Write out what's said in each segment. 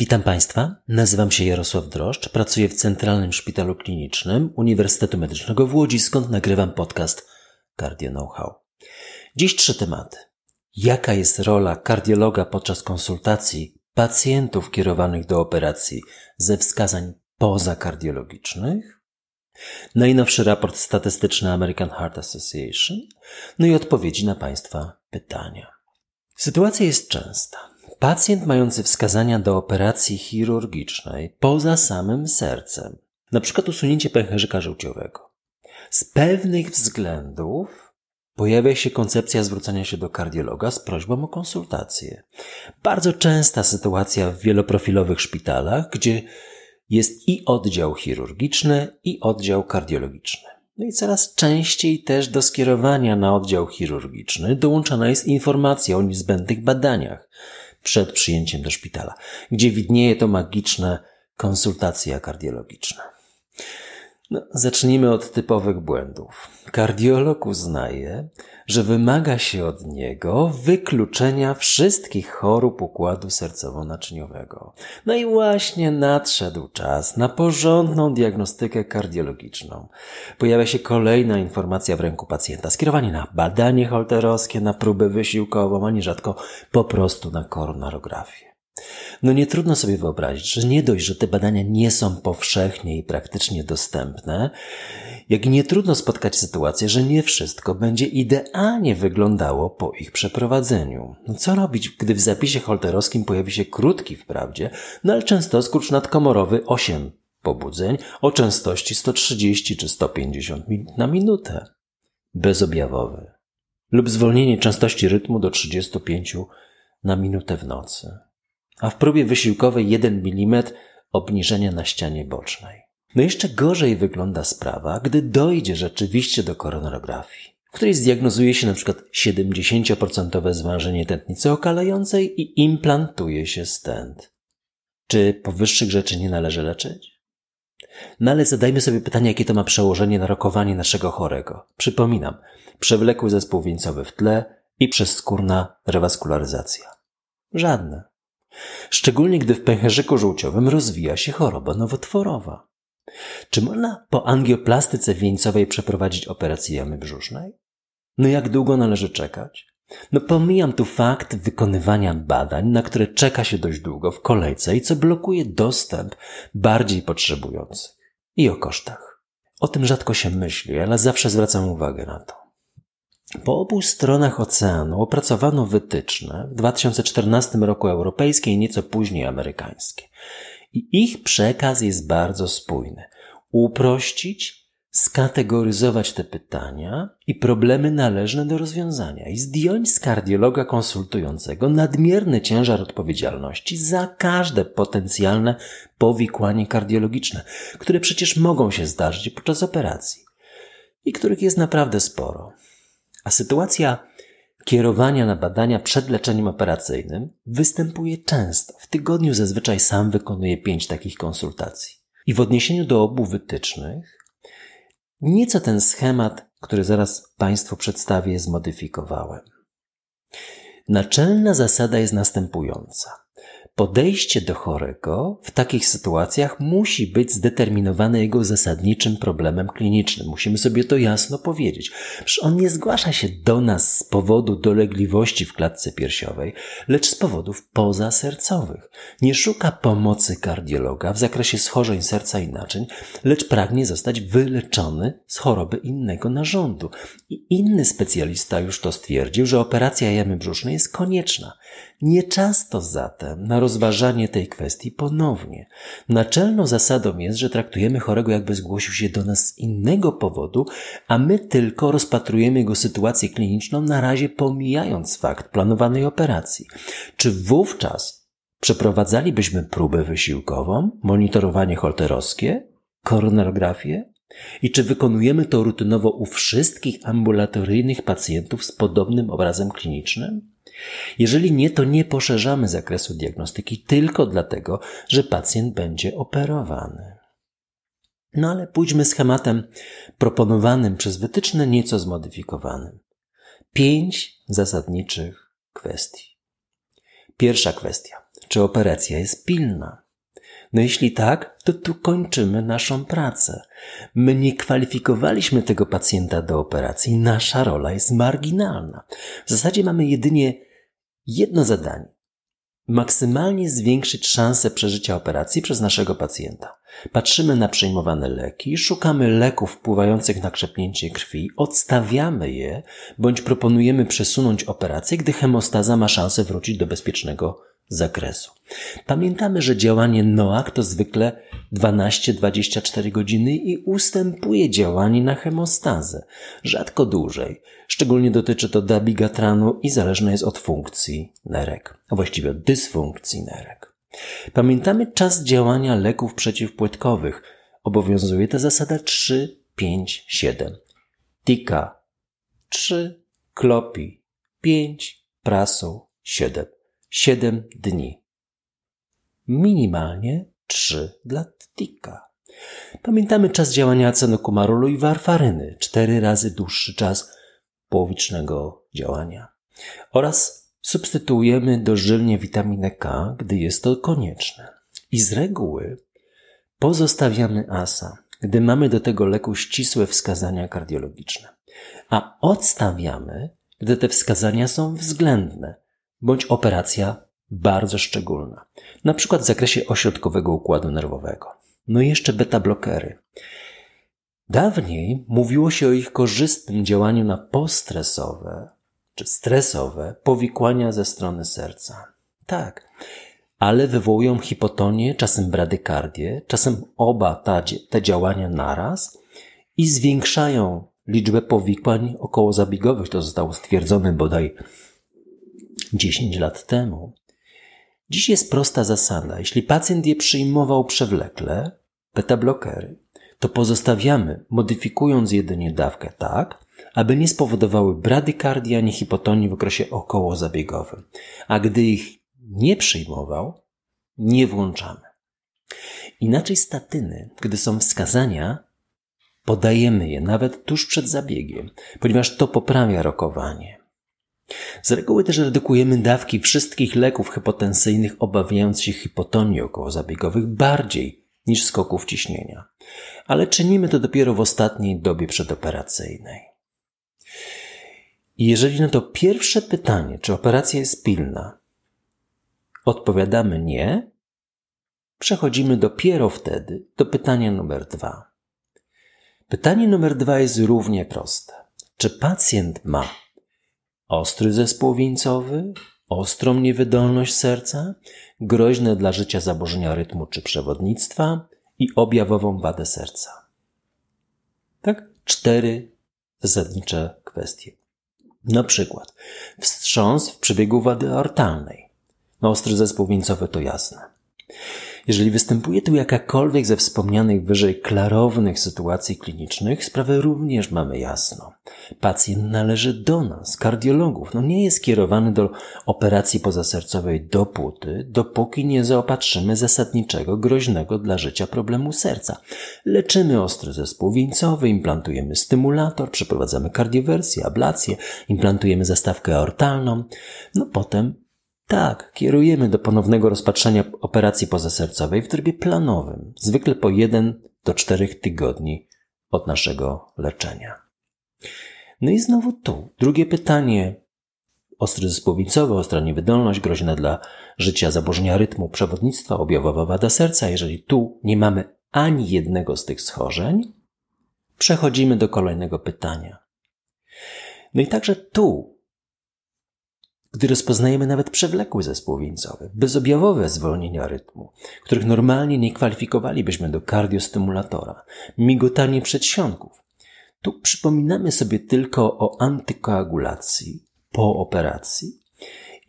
Witam Państwa, nazywam się Jarosław Droszcz, pracuję w Centralnym Szpitalu Klinicznym Uniwersytetu Medycznego w Łodzi, skąd nagrywam podcast Cardio Know-how. Dziś trzy tematy. Jaka jest rola kardiologa podczas konsultacji pacjentów kierowanych do operacji ze wskazań pozakardiologicznych? Najnowszy raport statystyczny American Heart Association, no i odpowiedzi na Państwa pytania. Sytuacja jest częsta. Pacjent mający wskazania do operacji chirurgicznej poza samym sercem, przykład usunięcie pęcherzyka żółciowego, z pewnych względów pojawia się koncepcja zwrócenia się do kardiologa z prośbą o konsultację. Bardzo częsta sytuacja w wieloprofilowych szpitalach, gdzie jest i oddział chirurgiczny, i oddział kardiologiczny. No i coraz częściej też do skierowania na oddział chirurgiczny dołączana jest informacja o niezbędnych badaniach przed przyjęciem do szpitala, gdzie widnieje to magiczne konsultacja kardiologiczna. No, zacznijmy od typowych błędów. Kardiolog uznaje, że wymaga się od niego wykluczenia wszystkich chorób układu sercowo-naczyniowego. No i właśnie nadszedł czas na porządną diagnostykę kardiologiczną. Pojawia się kolejna informacja w ręku pacjenta. Skierowanie na badanie holterowskie, na próbę wysiłkową, a nierzadko po prostu na koronarografię. No nie trudno sobie wyobrazić, że nie dość, że te badania nie są powszechnie i praktycznie dostępne, jak nie trudno spotkać sytuację, że nie wszystko będzie idealnie wyglądało po ich przeprowadzeniu. No co robić, gdy w zapisie holterowskim pojawi się krótki wprawdzie, no ale często skurcz nadkomorowy 8 pobudzeń o częstości 130 czy 150 na minutę. Bezobjawowy. Lub zwolnienie częstości rytmu do 35 na minutę w nocy a w próbie wysiłkowej 1 mm obniżenia na ścianie bocznej. No jeszcze gorzej wygląda sprawa, gdy dojdzie rzeczywiście do koronarografii, w której zdiagnozuje się np. 70% zwężenie tętnicy okalającej i implantuje się stent. Czy powyższych rzeczy nie należy leczyć? No ale zadajmy sobie pytanie, jakie to ma przełożenie na rokowanie naszego chorego. Przypominam, przewlekły zespół wieńcowy w tle i przezskórna rewaskularyzacja. Żadne. Szczególnie gdy w pęcherzyku żółciowym rozwija się choroba nowotworowa. Czy można po angioplastyce wieńcowej przeprowadzić operację jamy brzusznej? No jak długo należy czekać? No pomijam tu fakt wykonywania badań, na które czeka się dość długo w kolejce i co blokuje dostęp bardziej potrzebujących. I o kosztach. O tym rzadko się myśli, ale zawsze zwracam uwagę na to. Po obu stronach oceanu opracowano wytyczne w 2014 roku europejskie i nieco później amerykańskie. I ich przekaz jest bardzo spójny. Uprościć, skategoryzować te pytania i problemy należne do rozwiązania i zdjąć z kardiologa konsultującego nadmierny ciężar odpowiedzialności za każde potencjalne powikłanie kardiologiczne, które przecież mogą się zdarzyć podczas operacji i których jest naprawdę sporo. A sytuacja kierowania na badania przed leczeniem operacyjnym występuje często. W tygodniu zazwyczaj sam wykonuję pięć takich konsultacji. I w odniesieniu do obu wytycznych, nieco ten schemat, który zaraz Państwu przedstawię, zmodyfikowałem. Naczelna zasada jest następująca. Podejście do chorego w takich sytuacjach musi być zdeterminowane jego zasadniczym problemem klinicznym. Musimy sobie to jasno powiedzieć. Przecież on nie zgłasza się do nas z powodu dolegliwości w klatce piersiowej, lecz z powodów pozasercowych. Nie szuka pomocy kardiologa w zakresie schorzeń serca i naczyń, lecz pragnie zostać wyleczony z choroby innego narządu. I inny specjalista już to stwierdził, że operacja jamy brzusznej jest konieczna. Nieczasto zatem na rozważanie tej kwestii ponownie. Naczelną zasadą jest, że traktujemy chorego jakby zgłosił się do nas z innego powodu, a my tylko rozpatrujemy jego sytuację kliniczną, na razie pomijając fakt planowanej operacji. Czy wówczas przeprowadzalibyśmy próbę wysiłkową, monitorowanie holterowskie, koronarografię? I czy wykonujemy to rutynowo u wszystkich ambulatoryjnych pacjentów z podobnym obrazem klinicznym? Jeżeli nie, to nie poszerzamy zakresu diagnostyki tylko dlatego, że pacjent będzie operowany. No ale pójdźmy schematem proponowanym przez wytyczne, nieco zmodyfikowanym. Pięć zasadniczych kwestii. Pierwsza kwestia. czy operacja jest pilna. No jeśli tak, to tu kończymy naszą pracę. My nie kwalifikowaliśmy tego pacjenta do operacji, nasza rola jest marginalna. W zasadzie mamy jedynie jedno zadanie maksymalnie zwiększyć szanse przeżycia operacji przez naszego pacjenta. Patrzymy na przyjmowane leki, szukamy leków wpływających na krzepnięcie krwi, odstawiamy je bądź proponujemy przesunąć operację, gdy hemostaza ma szansę wrócić do bezpiecznego zakresu. Pamiętamy, że działanie NOAC to zwykle 12-24 godziny i ustępuje działanie na hemostazę, rzadko dłużej. Szczególnie dotyczy to dabigatranu i zależne jest od funkcji nerek, a właściwie od dysfunkcji nerek. Pamiętamy czas działania leków przeciwpłytkowych. Obowiązuje ta zasada 3, 5, 7. Tika 3, klopi 5, prasu 7. 7 dni. Minimalnie 3 dla tika. Pamiętamy czas działania acenokumarolu i warfaryny, 4 razy dłuższy czas połowicznego działania. Oraz substytuujemy dożylnie witaminę K, gdy jest to konieczne. I z reguły pozostawiamy ASA, gdy mamy do tego leku ścisłe wskazania kardiologiczne, a odstawiamy, gdy te wskazania są względne, bądź operacja bardzo szczególna, na przykład w zakresie ośrodkowego układu nerwowego. No i jeszcze beta-blokery. Dawniej mówiło się o ich korzystnym działaniu na postresowe czy stresowe powikłania ze strony serca. Tak, ale wywołują hipotonię, czasem bradykardię, czasem oba te działania naraz i zwiększają liczbę powikłań okołozabiegowych. To zostało stwierdzone bodaj 10 lat temu. Dziś jest prosta zasada. Jeśli pacjent je przyjmował przewlekle, beta-blokery, to pozostawiamy, modyfikując jedynie dawkę tak, aby nie spowodowały bradykardii ani hipotonii w okresie okołozabiegowym. A gdy ich nie przyjmował, nie włączamy. Inaczej statyny, gdy są wskazania, podajemy je nawet tuż przed zabiegiem, ponieważ to poprawia rokowanie. Z reguły też redukujemy dawki wszystkich leków hypotensyjnych, obawiając się hipotonii okołozabiegowych bardziej niż skoków ciśnienia. Ale czynimy to dopiero w ostatniej dobie przedoperacyjnej. I jeżeli na to pierwsze pytanie, czy operacja jest pilna, odpowiadamy nie, przechodzimy dopiero wtedy do pytania numer dwa. Pytanie numer dwa jest równie proste. Czy pacjent ma ostry zespół wieńcowy, ostrą niewydolność serca, groźne dla życia zaburzenia rytmu czy przewodnictwa i objawową wadę serca. Tak? Cztery zasadnicze kwestie. Na przykład wstrząs w przebiegu wady aortalnej. No, ostry zespół wieńcowy to jasne. Jeżeli występuje tu jakakolwiek ze wspomnianych wyżej klarownych sytuacji klinicznych, sprawę również mamy jasno. Pacjent należy do nas, kardiologów, no nie jest kierowany do operacji pozasercowej dopóty, dopóki nie zaopatrzymy zasadniczego, groźnego dla życia problemu serca. Leczymy ostry zespół wieńcowy, implantujemy stymulator, przeprowadzamy kardiowersję, ablację, implantujemy zastawkę aortalną, no potem tak, kierujemy do ponownego rozpatrzenia operacji pozasercowej w trybie planowym, zwykle po 1 do 4 tygodni od naszego leczenia. No i znowu tu, drugie pytanie. Ostry zespół wincowy, ostra niewydolność, groźna dla życia zaburzenia rytmu przewodnictwa, objawowa wada serca. Jeżeli tu nie mamy ani jednego z tych schorzeń, przechodzimy do kolejnego pytania. No i także tu gdy rozpoznajemy nawet przewlekły zespół wieńcowy, bezobjawowe zwolnienia rytmu, których normalnie nie kwalifikowalibyśmy do kardiostymulatora, migotanie przedsionków. Tu przypominamy sobie tylko o antykoagulacji po operacji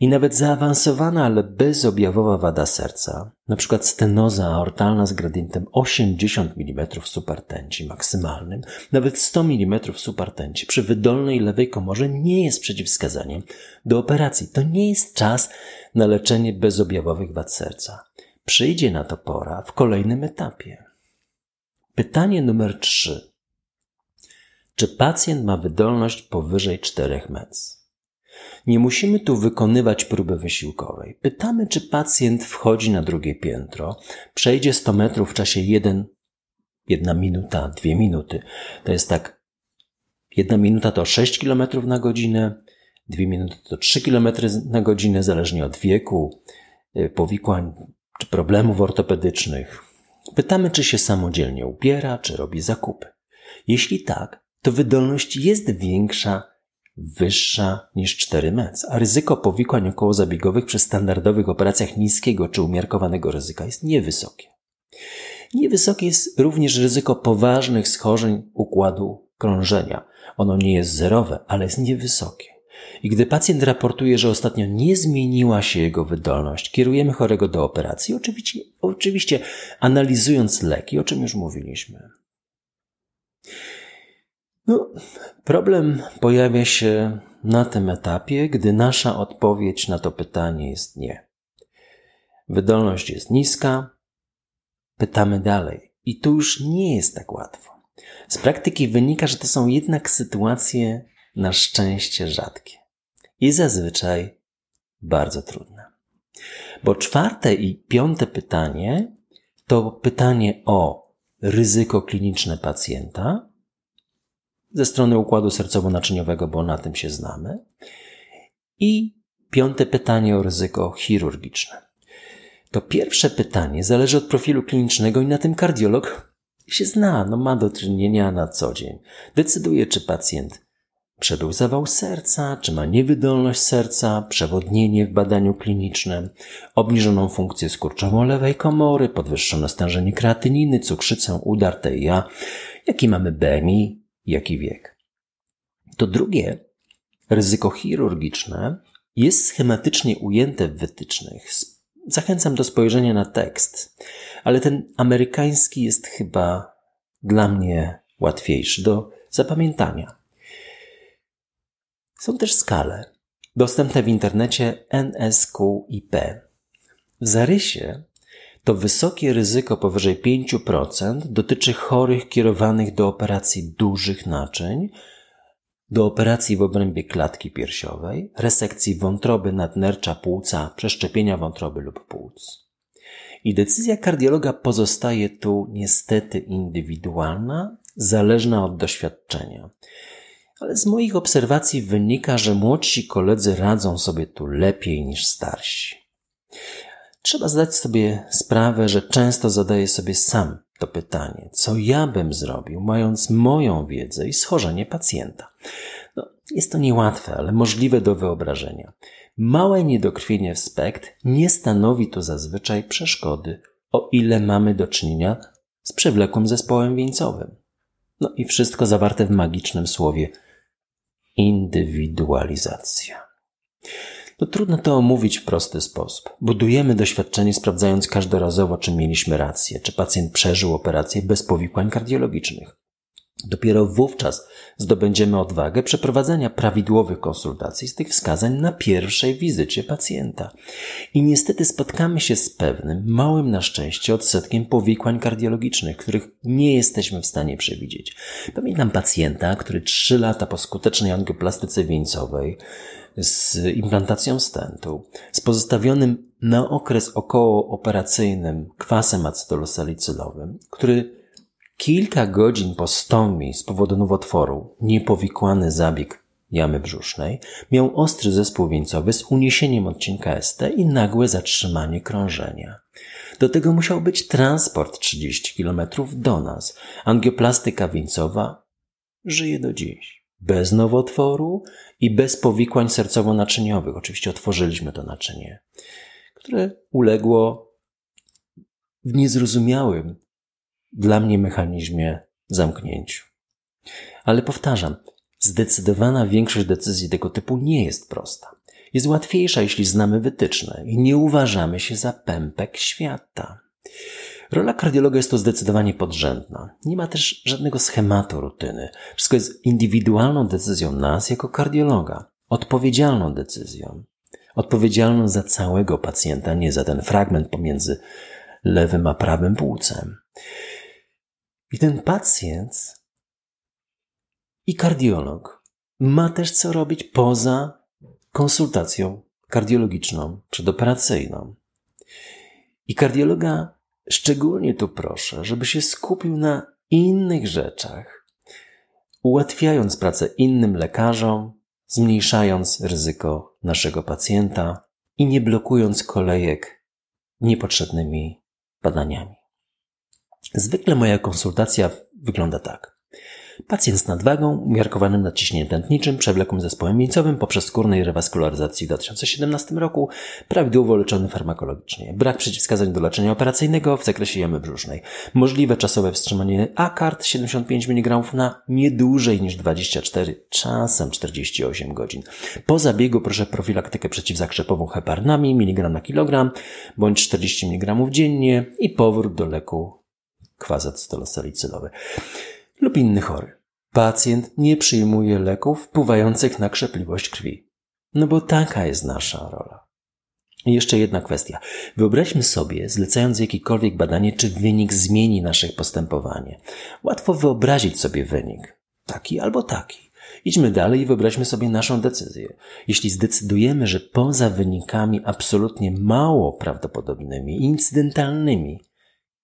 i nawet zaawansowana, ale bezobjawowa wada serca, np. stenoza aortalna z gradientem 80 mm supertenci maksymalnym, nawet 100 mm supertenci przy wydolnej lewej komorze nie jest przeciwwskazaniem do operacji. To nie jest czas na leczenie bezobjawowych wad serca. Przyjdzie na to pora w kolejnym etapie. Pytanie numer 3. Czy pacjent ma wydolność powyżej 4 mec? Nie musimy tu wykonywać próby wysiłkowej. Pytamy, czy pacjent wchodzi na drugie piętro, przejdzie 100 metrów w czasie 1, 1 minuta, 2 minuty. To jest tak, 1 minuta to 6 km na godzinę, 2 minuty to 3 km na godzinę, zależnie od wieku, y, powikłań czy problemów ortopedycznych. Pytamy, czy się samodzielnie ubiera, czy robi zakupy. Jeśli tak, to wydolność jest większa, wyższa niż 4 MEC, a ryzyko powikłań okołozabiegowych przy standardowych operacjach niskiego czy umiarkowanego ryzyka jest niewysokie. Niewysokie jest również ryzyko poważnych schorzeń układu krążenia. Ono nie jest zerowe, ale jest niewysokie. I gdy pacjent raportuje, że ostatnio nie zmieniła się jego wydolność, kierujemy chorego do operacji, oczywiście, oczywiście analizując leki, o czym już mówiliśmy. No, problem pojawia się na tym etapie, gdy nasza odpowiedź na to pytanie jest nie. Wydolność jest niska, pytamy dalej. I tu już nie jest tak łatwo. Z praktyki wynika, że to są jednak sytuacje na szczęście rzadkie i zazwyczaj bardzo trudne. Bo czwarte i piąte pytanie to pytanie o ryzyko kliniczne pacjenta ze strony układu sercowo-naczyniowego, bo na tym się znamy. I piąte pytanie o ryzyko chirurgiczne. To pierwsze pytanie zależy od profilu klinicznego i na tym kardiolog się zna, no ma do czynienia na co dzień. Decyduje, czy pacjent przebył zawał serca, czy ma niewydolność serca, przewodnienie w badaniu klinicznym, obniżoną funkcję skurczową lewej komory, podwyższone stężenie kreatyniny, cukrzycę, udar TIA, jaki mamy BMI, jaki wiek. To drugie, ryzyko chirurgiczne, jest schematycznie ujęte w wytycznych. Zachęcam do spojrzenia na tekst, ale ten amerykański jest chyba dla mnie łatwiejszy do zapamiętania. Są też skale dostępne w internecie NSQIP. W zarysie to wysokie ryzyko powyżej 5% dotyczy chorych kierowanych do operacji dużych naczyń, do operacji w obrębie klatki piersiowej, resekcji wątroby nadnercza płuca, przeszczepienia wątroby lub płuc. I decyzja kardiologa pozostaje tu niestety indywidualna, zależna od doświadczenia ale z moich obserwacji wynika, że młodsi koledzy radzą sobie tu lepiej niż starsi. Trzeba zdać sobie sprawę, że często zadaję sobie sam to pytanie, co ja bym zrobił, mając moją wiedzę i schorzenie pacjenta. No, jest to niełatwe, ale możliwe do wyobrażenia. Małe niedokrwienie w spekt nie stanowi tu zazwyczaj przeszkody, o ile mamy do czynienia z przewlekłym zespołem wieńcowym. No i wszystko zawarte w magicznym słowie indywidualizacja. No trudno to omówić w prosty sposób. Budujemy doświadczenie sprawdzając każdorazowo, czy mieliśmy rację, czy pacjent przeżył operację bez powikłań kardiologicznych. Dopiero wówczas zdobędziemy odwagę przeprowadzenia prawidłowych konsultacji z tych wskazań na pierwszej wizycie pacjenta. I niestety spotkamy się z pewnym, małym na szczęście odsetkiem powikłań kardiologicznych, których nie jesteśmy w stanie przewidzieć. Pamiętam pacjenta, który trzy lata po skutecznej angioplastyce wieńcowej z implantacją stentu, z pozostawionym na okres okołooperacyjnym kwasem acetylsalicylowym, który Kilka godzin po stomii z powodu nowotworu, niepowikłany zabieg jamy brzusznej, miał ostry zespół wieńcowy z uniesieniem odcinka ST i nagłe zatrzymanie krążenia. Do tego musiał być transport 30 km do nas. Angioplastyka wieńcowa żyje do dziś. Bez nowotworu i bez powikłań sercowo-naczyniowych. Oczywiście otworzyliśmy to naczynie, które uległo w niezrozumiałym dla mnie mechanizmie zamknięciu. Ale powtarzam, zdecydowana większość decyzji tego typu nie jest prosta. Jest łatwiejsza, jeśli znamy wytyczne i nie uważamy się za pępek świata. Rola kardiologa jest to zdecydowanie podrzędna. Nie ma też żadnego schematu rutyny. Wszystko jest indywidualną decyzją nas jako kardiologa, odpowiedzialną decyzją. Odpowiedzialną za całego pacjenta, nie za ten fragment pomiędzy lewym a prawym płucem. I ten pacjent i kardiolog ma też co robić poza konsultacją kardiologiczną przedoperacyjną. I kardiologa szczególnie tu proszę, żeby się skupił na innych rzeczach, ułatwiając pracę innym lekarzom, zmniejszając ryzyko naszego pacjenta i nie blokując kolejek niepotrzebnymi badaniami. Zwykle moja konsultacja wygląda tak. Pacjent z nadwagą, umiarkowanym nadciśnieniem tętniczym, przewlekłym zespołem miejscowym poprzez skórnej rewaskularyzacji w 2017 roku, prawidłowo leczony farmakologicznie, brak przeciwwskazań do leczenia operacyjnego w zakresie jamy brzusznej, możliwe czasowe wstrzymanie AKART 75 mg na nie dłużej niż 24, czasem 48 godzin. Po zabiegu proszę profilaktykę przeciwzakrzepową heparnami mg na kilogram bądź 40 mg dziennie i powrót do leku kwazat stolosalicylowy lub inny chory. Pacjent nie przyjmuje leków wpływających na krzepliwość krwi. No bo taka jest nasza rola. I jeszcze jedna kwestia. Wyobraźmy sobie, zlecając jakiekolwiek badanie, czy wynik zmieni nasze postępowanie. Łatwo wyobrazić sobie wynik. Taki albo taki. Idźmy dalej i wyobraźmy sobie naszą decyzję. Jeśli zdecydujemy, że poza wynikami absolutnie mało prawdopodobnymi, incydentalnymi,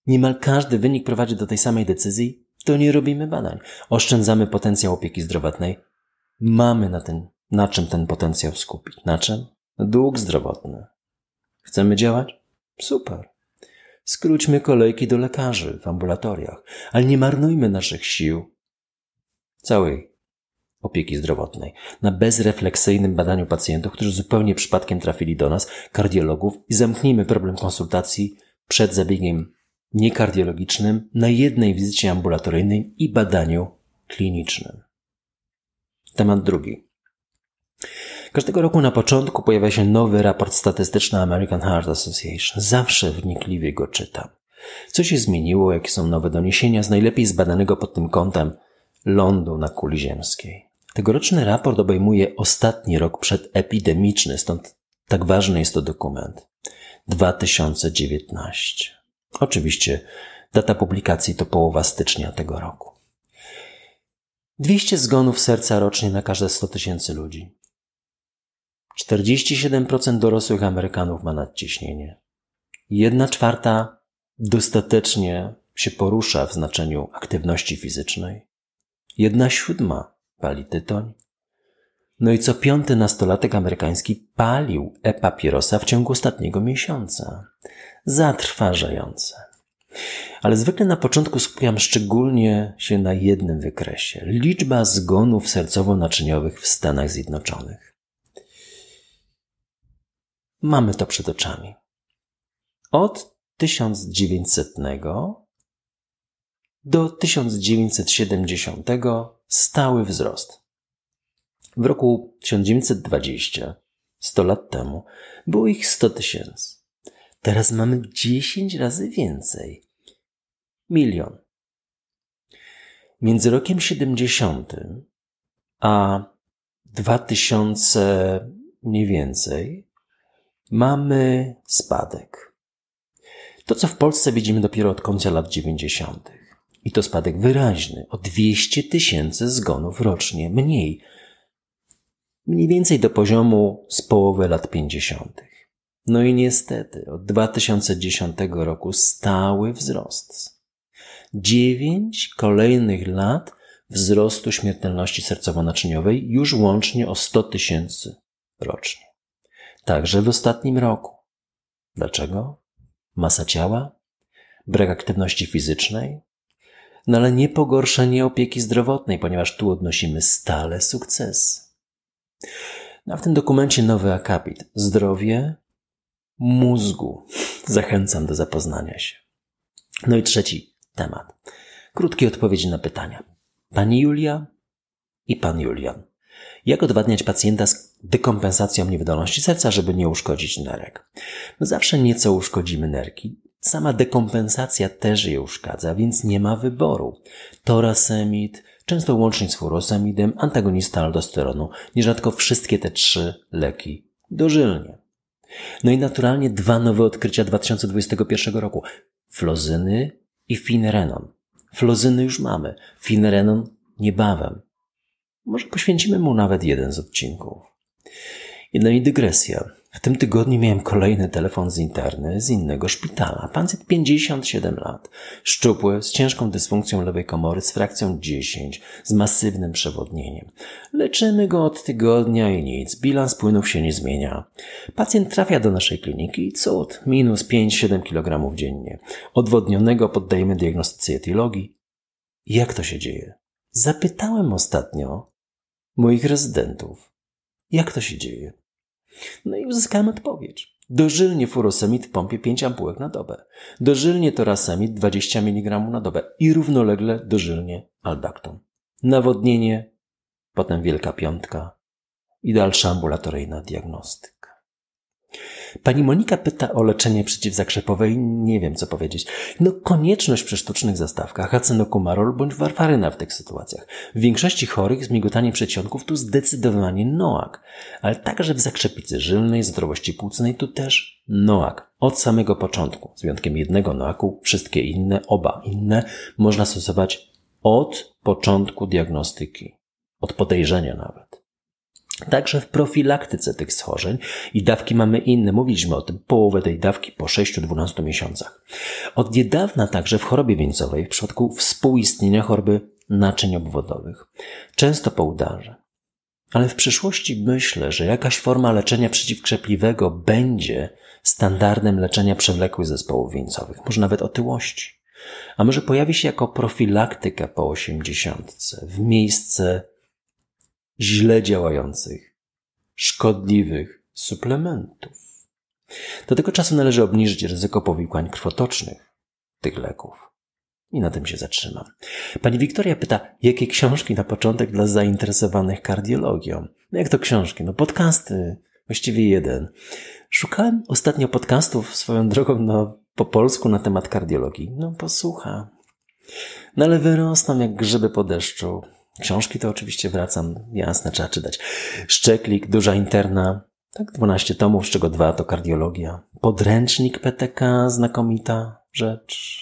niemal każdy wynik prowadzi do tej samej decyzji, to nie robimy badań. Oszczędzamy potencjał opieki zdrowotnej. Mamy na, ten, na czym ten potencjał skupić. Na czym? Dług zdrowotny. Chcemy działać? Super. Skróćmy kolejki do lekarzy w ambulatoriach, ale nie marnujmy naszych sił całej opieki zdrowotnej na bezrefleksyjnym badaniu pacjentów, którzy zupełnie przypadkiem trafili do nas, kardiologów, i zamknijmy problem konsultacji przed zabiegiem niekardiologicznym na jednej wizycie ambulatoryjnej i badaniu klinicznym. Temat drugi. Każdego roku na początku pojawia się nowy raport statystyczny American Heart Association. Zawsze wnikliwie go czytam. Co się zmieniło, jakie są nowe doniesienia z najlepiej zbadanego pod tym kątem lądu na kuli ziemskiej. Tegoroczny raport obejmuje ostatni rok przedepidemiczny, stąd tak ważny jest to dokument. 2019. Oczywiście data publikacji to połowa stycznia tego roku. 200 zgonów serca rocznie na każde 100 tysięcy ludzi. 47% dorosłych Amerykanów ma nadciśnienie. Jedna czwarta dostatecznie się porusza w znaczeniu aktywności fizycznej. Jedna siódma pali tytoń. No i co piąty nastolatek amerykański palił e-papierosa w ciągu ostatniego miesiąca zatrważające. Ale zwykle na początku skupiam szczególnie się na jednym wykresie liczba zgonów sercowo-naczyniowych w Stanach Zjednoczonych. Mamy to przed oczami. Od 1900 do 1970 stały wzrost. W roku 1920, 100 lat temu, było ich 100 tysięcy. Teraz mamy 10 razy więcej. Milion. Między rokiem 70 a 2000 mniej więcej mamy spadek. To, co w Polsce widzimy dopiero od końca lat 90. I to spadek wyraźny, o 200 tysięcy zgonów rocznie mniej. Mniej więcej do poziomu z połowy lat 50. No i niestety od 2010 roku stały wzrost. Dziewięć kolejnych lat wzrostu śmiertelności sercowo-naczyniowej już łącznie o 100 tysięcy rocznie. Także w ostatnim roku. Dlaczego? Masa ciała? Brak aktywności fizycznej? No ale nie pogorszenie opieki zdrowotnej, ponieważ tu odnosimy stale sukces. No a w tym dokumencie nowy akapit. Zdrowie mózgu. Zachęcam do zapoznania się. No i trzeci temat. Krótkie odpowiedzi na pytania. Pani Julia i pan Julian. Jak odwadniać pacjenta z dekompensacją niewydolności serca, żeby nie uszkodzić nerek? No zawsze nieco uszkodzimy nerki. Sama dekompensacja też je uszkadza, więc nie ma wyboru. Torasemid, często łącznie z furosemidem, antagonista aldosteronu, nierzadko wszystkie te trzy leki dożylnie. No i naturalnie dwa nowe odkrycia 2021 roku. Flozyny i finerenon. Flozyny już mamy, finerenon niebawem. Może poświęcimy mu nawet jeden z odcinków. No i dygresja. W tym tygodniu miałem kolejny telefon z interny z innego szpitala. Pacjent 57 lat, szczupły, z ciężką dysfunkcją lewej komory, z frakcją 10, z masywnym przewodnieniem. Leczymy go od tygodnia i nic, bilans płynów się nie zmienia. Pacjent trafia do naszej kliniki i cud, minus 5-7 kg dziennie. Odwodnionego poddajemy diagnostyce etylogii. Jak to się dzieje? Zapytałem ostatnio moich rezydentów. Jak to się dzieje? No i uzyskałem odpowiedź. Dożylnie furosemid w pompie 5 ampułek na dobę. Dożylnie torasemid 20 mg na dobę i równolegle dożylnie aldakton. Nawodnienie, potem wielka piątka i dalsza ambulatoryjna diagnostyka. Pani Monika pyta o leczenie przeciwzakrzepowe i nie wiem co powiedzieć. No konieczność przy sztucznych zastawkach, acenokumarol bądź warfaryna w tych sytuacjach. W większości chorych z migotaniem przedsionków tu zdecydowanie noak, ale także w zakrzepicy żylnej, zdrowości płucnej tu też noak. Od samego początku, z wyjątkiem jednego noaku, wszystkie inne, oba inne, można stosować od początku diagnostyki, od podejrzenia nawet. Także w profilaktyce tych schorzeń i dawki mamy inne. Mówiliśmy o tym, połowę tej dawki po 6-12 miesiącach. Od niedawna także w chorobie wieńcowej w przypadku współistnienia choroby naczyń obwodowych. Często po udarze. Ale w przyszłości myślę, że jakaś forma leczenia przeciwkrzepliwego będzie standardem leczenia przewlekłych zespołów wieńcowych, może nawet otyłości. A może pojawi się jako profilaktyka po 80 w miejsce źle działających, szkodliwych suplementów. Do tego czasu należy obniżyć ryzyko powikłań krwotocznych tych leków. I na tym się zatrzymam. Pani Wiktoria pyta, jakie książki na początek dla zainteresowanych kardiologią? No jak to książki? No podcasty. Właściwie jeden. Szukałem ostatnio podcastów swoją drogą no, po polsku na temat kardiologii. No posłucha. No ale wyrosną jak grzyby po deszczu. Książki to oczywiście wracam, jasne, trzeba czytać. Szczeklik, duża interna, tak 12 tomów, z czego dwa to kardiologia. Podręcznik PTK, znakomita rzecz.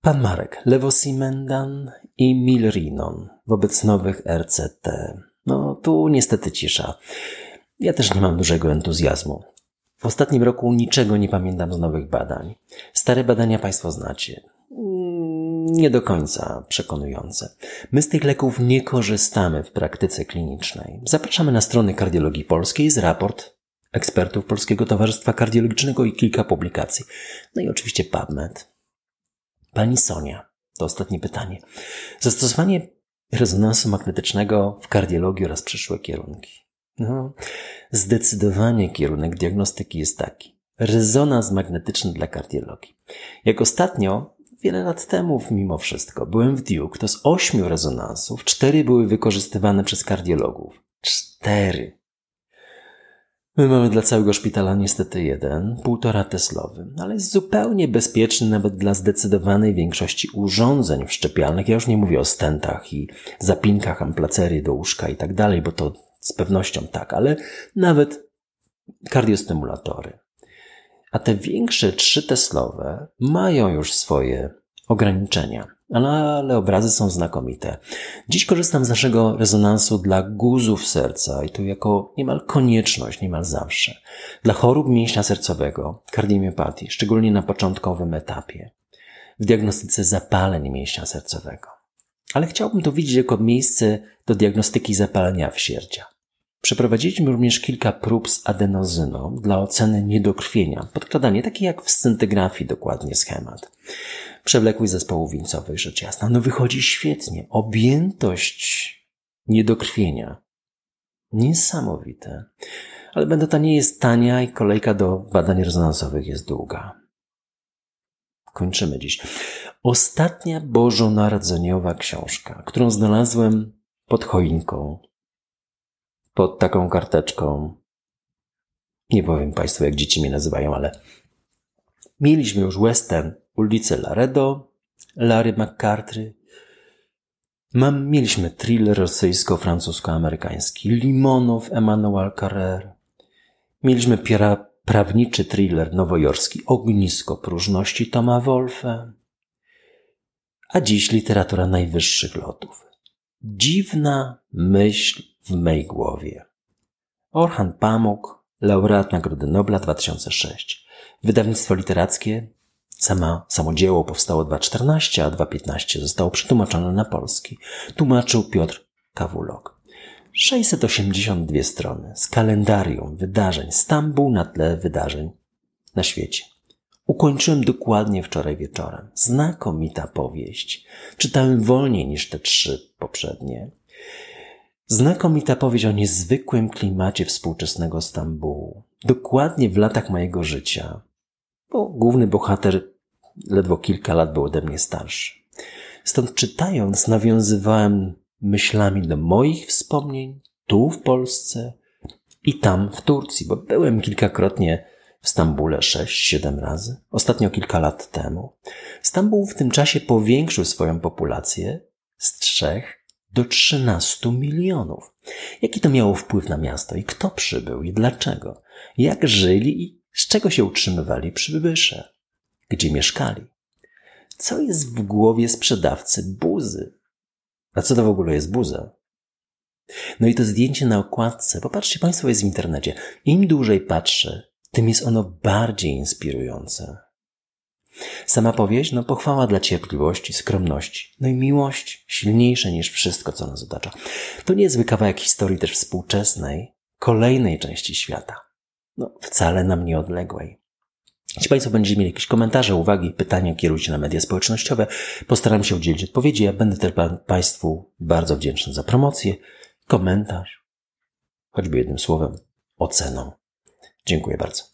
Pan Marek, lewosimendan i milrinon wobec nowych RCT. No tu niestety cisza. Ja też nie mam dużego entuzjazmu. W ostatnim roku niczego nie pamiętam z nowych badań. Stare badania Państwo znacie nie do końca przekonujące. My z tych leków nie korzystamy w praktyce klinicznej. Zapraszamy na strony Kardiologii Polskiej z raport ekspertów Polskiego Towarzystwa Kardiologicznego i kilka publikacji. No i oczywiście PubMed. Pani Sonia, to ostatnie pytanie. Zastosowanie rezonansu magnetycznego w kardiologii oraz przyszłe kierunki. No, zdecydowanie kierunek diagnostyki jest taki. Rezonans magnetyczny dla kardiologii. Jak ostatnio wiele lat temu, mimo wszystko, byłem w Duke, to z ośmiu rezonansów cztery były wykorzystywane przez kardiologów. Cztery. My mamy dla całego szpitala niestety jeden, półtora teslowy, ale jest zupełnie bezpieczny nawet dla zdecydowanej większości urządzeń wszczepialnych. Ja już nie mówię o stentach i zapinkach amplacerii do łóżka i tak dalej, bo to z pewnością tak, ale nawet kardiostymulatory. A te większe trzy Teslowe mają już swoje ograniczenia, ale obrazy są znakomite. Dziś korzystam z naszego rezonansu dla guzów serca i to jako niemal konieczność, niemal zawsze. Dla chorób mięśnia sercowego, kardiomiopatii, szczególnie na początkowym etapie. W diagnostyce zapaleń mięśnia sercowego. Ale chciałbym to widzieć jako miejsce do diagnostyki zapalenia wsierdzia. Przeprowadziliśmy również kilka prób z adenozyną dla oceny niedokrwienia. Podkładanie, takie jak w scintygrafii dokładnie schemat. Przewlekłość zespołów wieńcowych, rzecz jasna. No wychodzi świetnie. Objętość niedokrwienia. Niesamowite. Ale będota nie jest tania i kolejka do badań rezonansowych jest długa. Kończymy dziś. Ostatnia bożonarodzeniowa książka, którą znalazłem pod choinką pod taką karteczką. Nie powiem Państwu, jak dzieci mnie nazywają, ale mieliśmy już western ulicę Laredo, Larry McCarthy. Mam, mieliśmy thriller rosyjsko-francusko-amerykański Limonów Emmanuel Carrer. Mieliśmy piera, prawniczy thriller nowojorski Ognisko próżności Toma Wolfe. A dziś literatura najwyższych lotów. Dziwna myśl w mej głowie. Orhan Pamuk, laureat Nagrody Nobla 2006. Wydawnictwo literackie, sama, samo dzieło powstało 2.14, a 2.15 zostało przetłumaczone na polski. Tłumaczył Piotr Kawulok. 682 strony z kalendarium wydarzeń Stambuł na tle wydarzeń na świecie. Ukończyłem dokładnie wczoraj wieczorem. Znakomita powieść. Czytałem wolniej niż te trzy poprzednie. Znakomita powieść o niezwykłym klimacie współczesnego Stambułu. Dokładnie w latach mojego życia, bo główny bohater ledwo kilka lat był ode mnie starszy. Stąd czytając nawiązywałem myślami do moich wspomnień tu w Polsce i tam w Turcji, bo byłem kilkakrotnie w Stambule 6-7 razy, ostatnio kilka lat temu. Stambuł w tym czasie powiększył swoją populację z 3 do 13 milionów. Jaki to miało wpływ na miasto i kto przybył i dlaczego? Jak żyli i z czego się utrzymywali przybysze? Gdzie mieszkali? Co jest w głowie sprzedawcy buzy? A co to w ogóle jest buza? No i to zdjęcie na okładce, popatrzcie Państwo, jest w internecie. Im dłużej patrzę, tym jest ono bardziej inspirujące. Sama powieść, no pochwała dla cierpliwości, skromności, no i miłość silniejsze niż wszystko, co nas otacza. To niezły kawałek historii też współczesnej, kolejnej części świata. No, wcale nam nieodległej. Jeśli Państwo będziecie mieli jakieś komentarze, uwagi, pytania, kierujcie na media społecznościowe. Postaram się udzielić odpowiedzi. Ja będę też Państwu bardzo wdzięczny za promocję, komentarz, choćby jednym słowem, oceną. Dziękuję bardzo.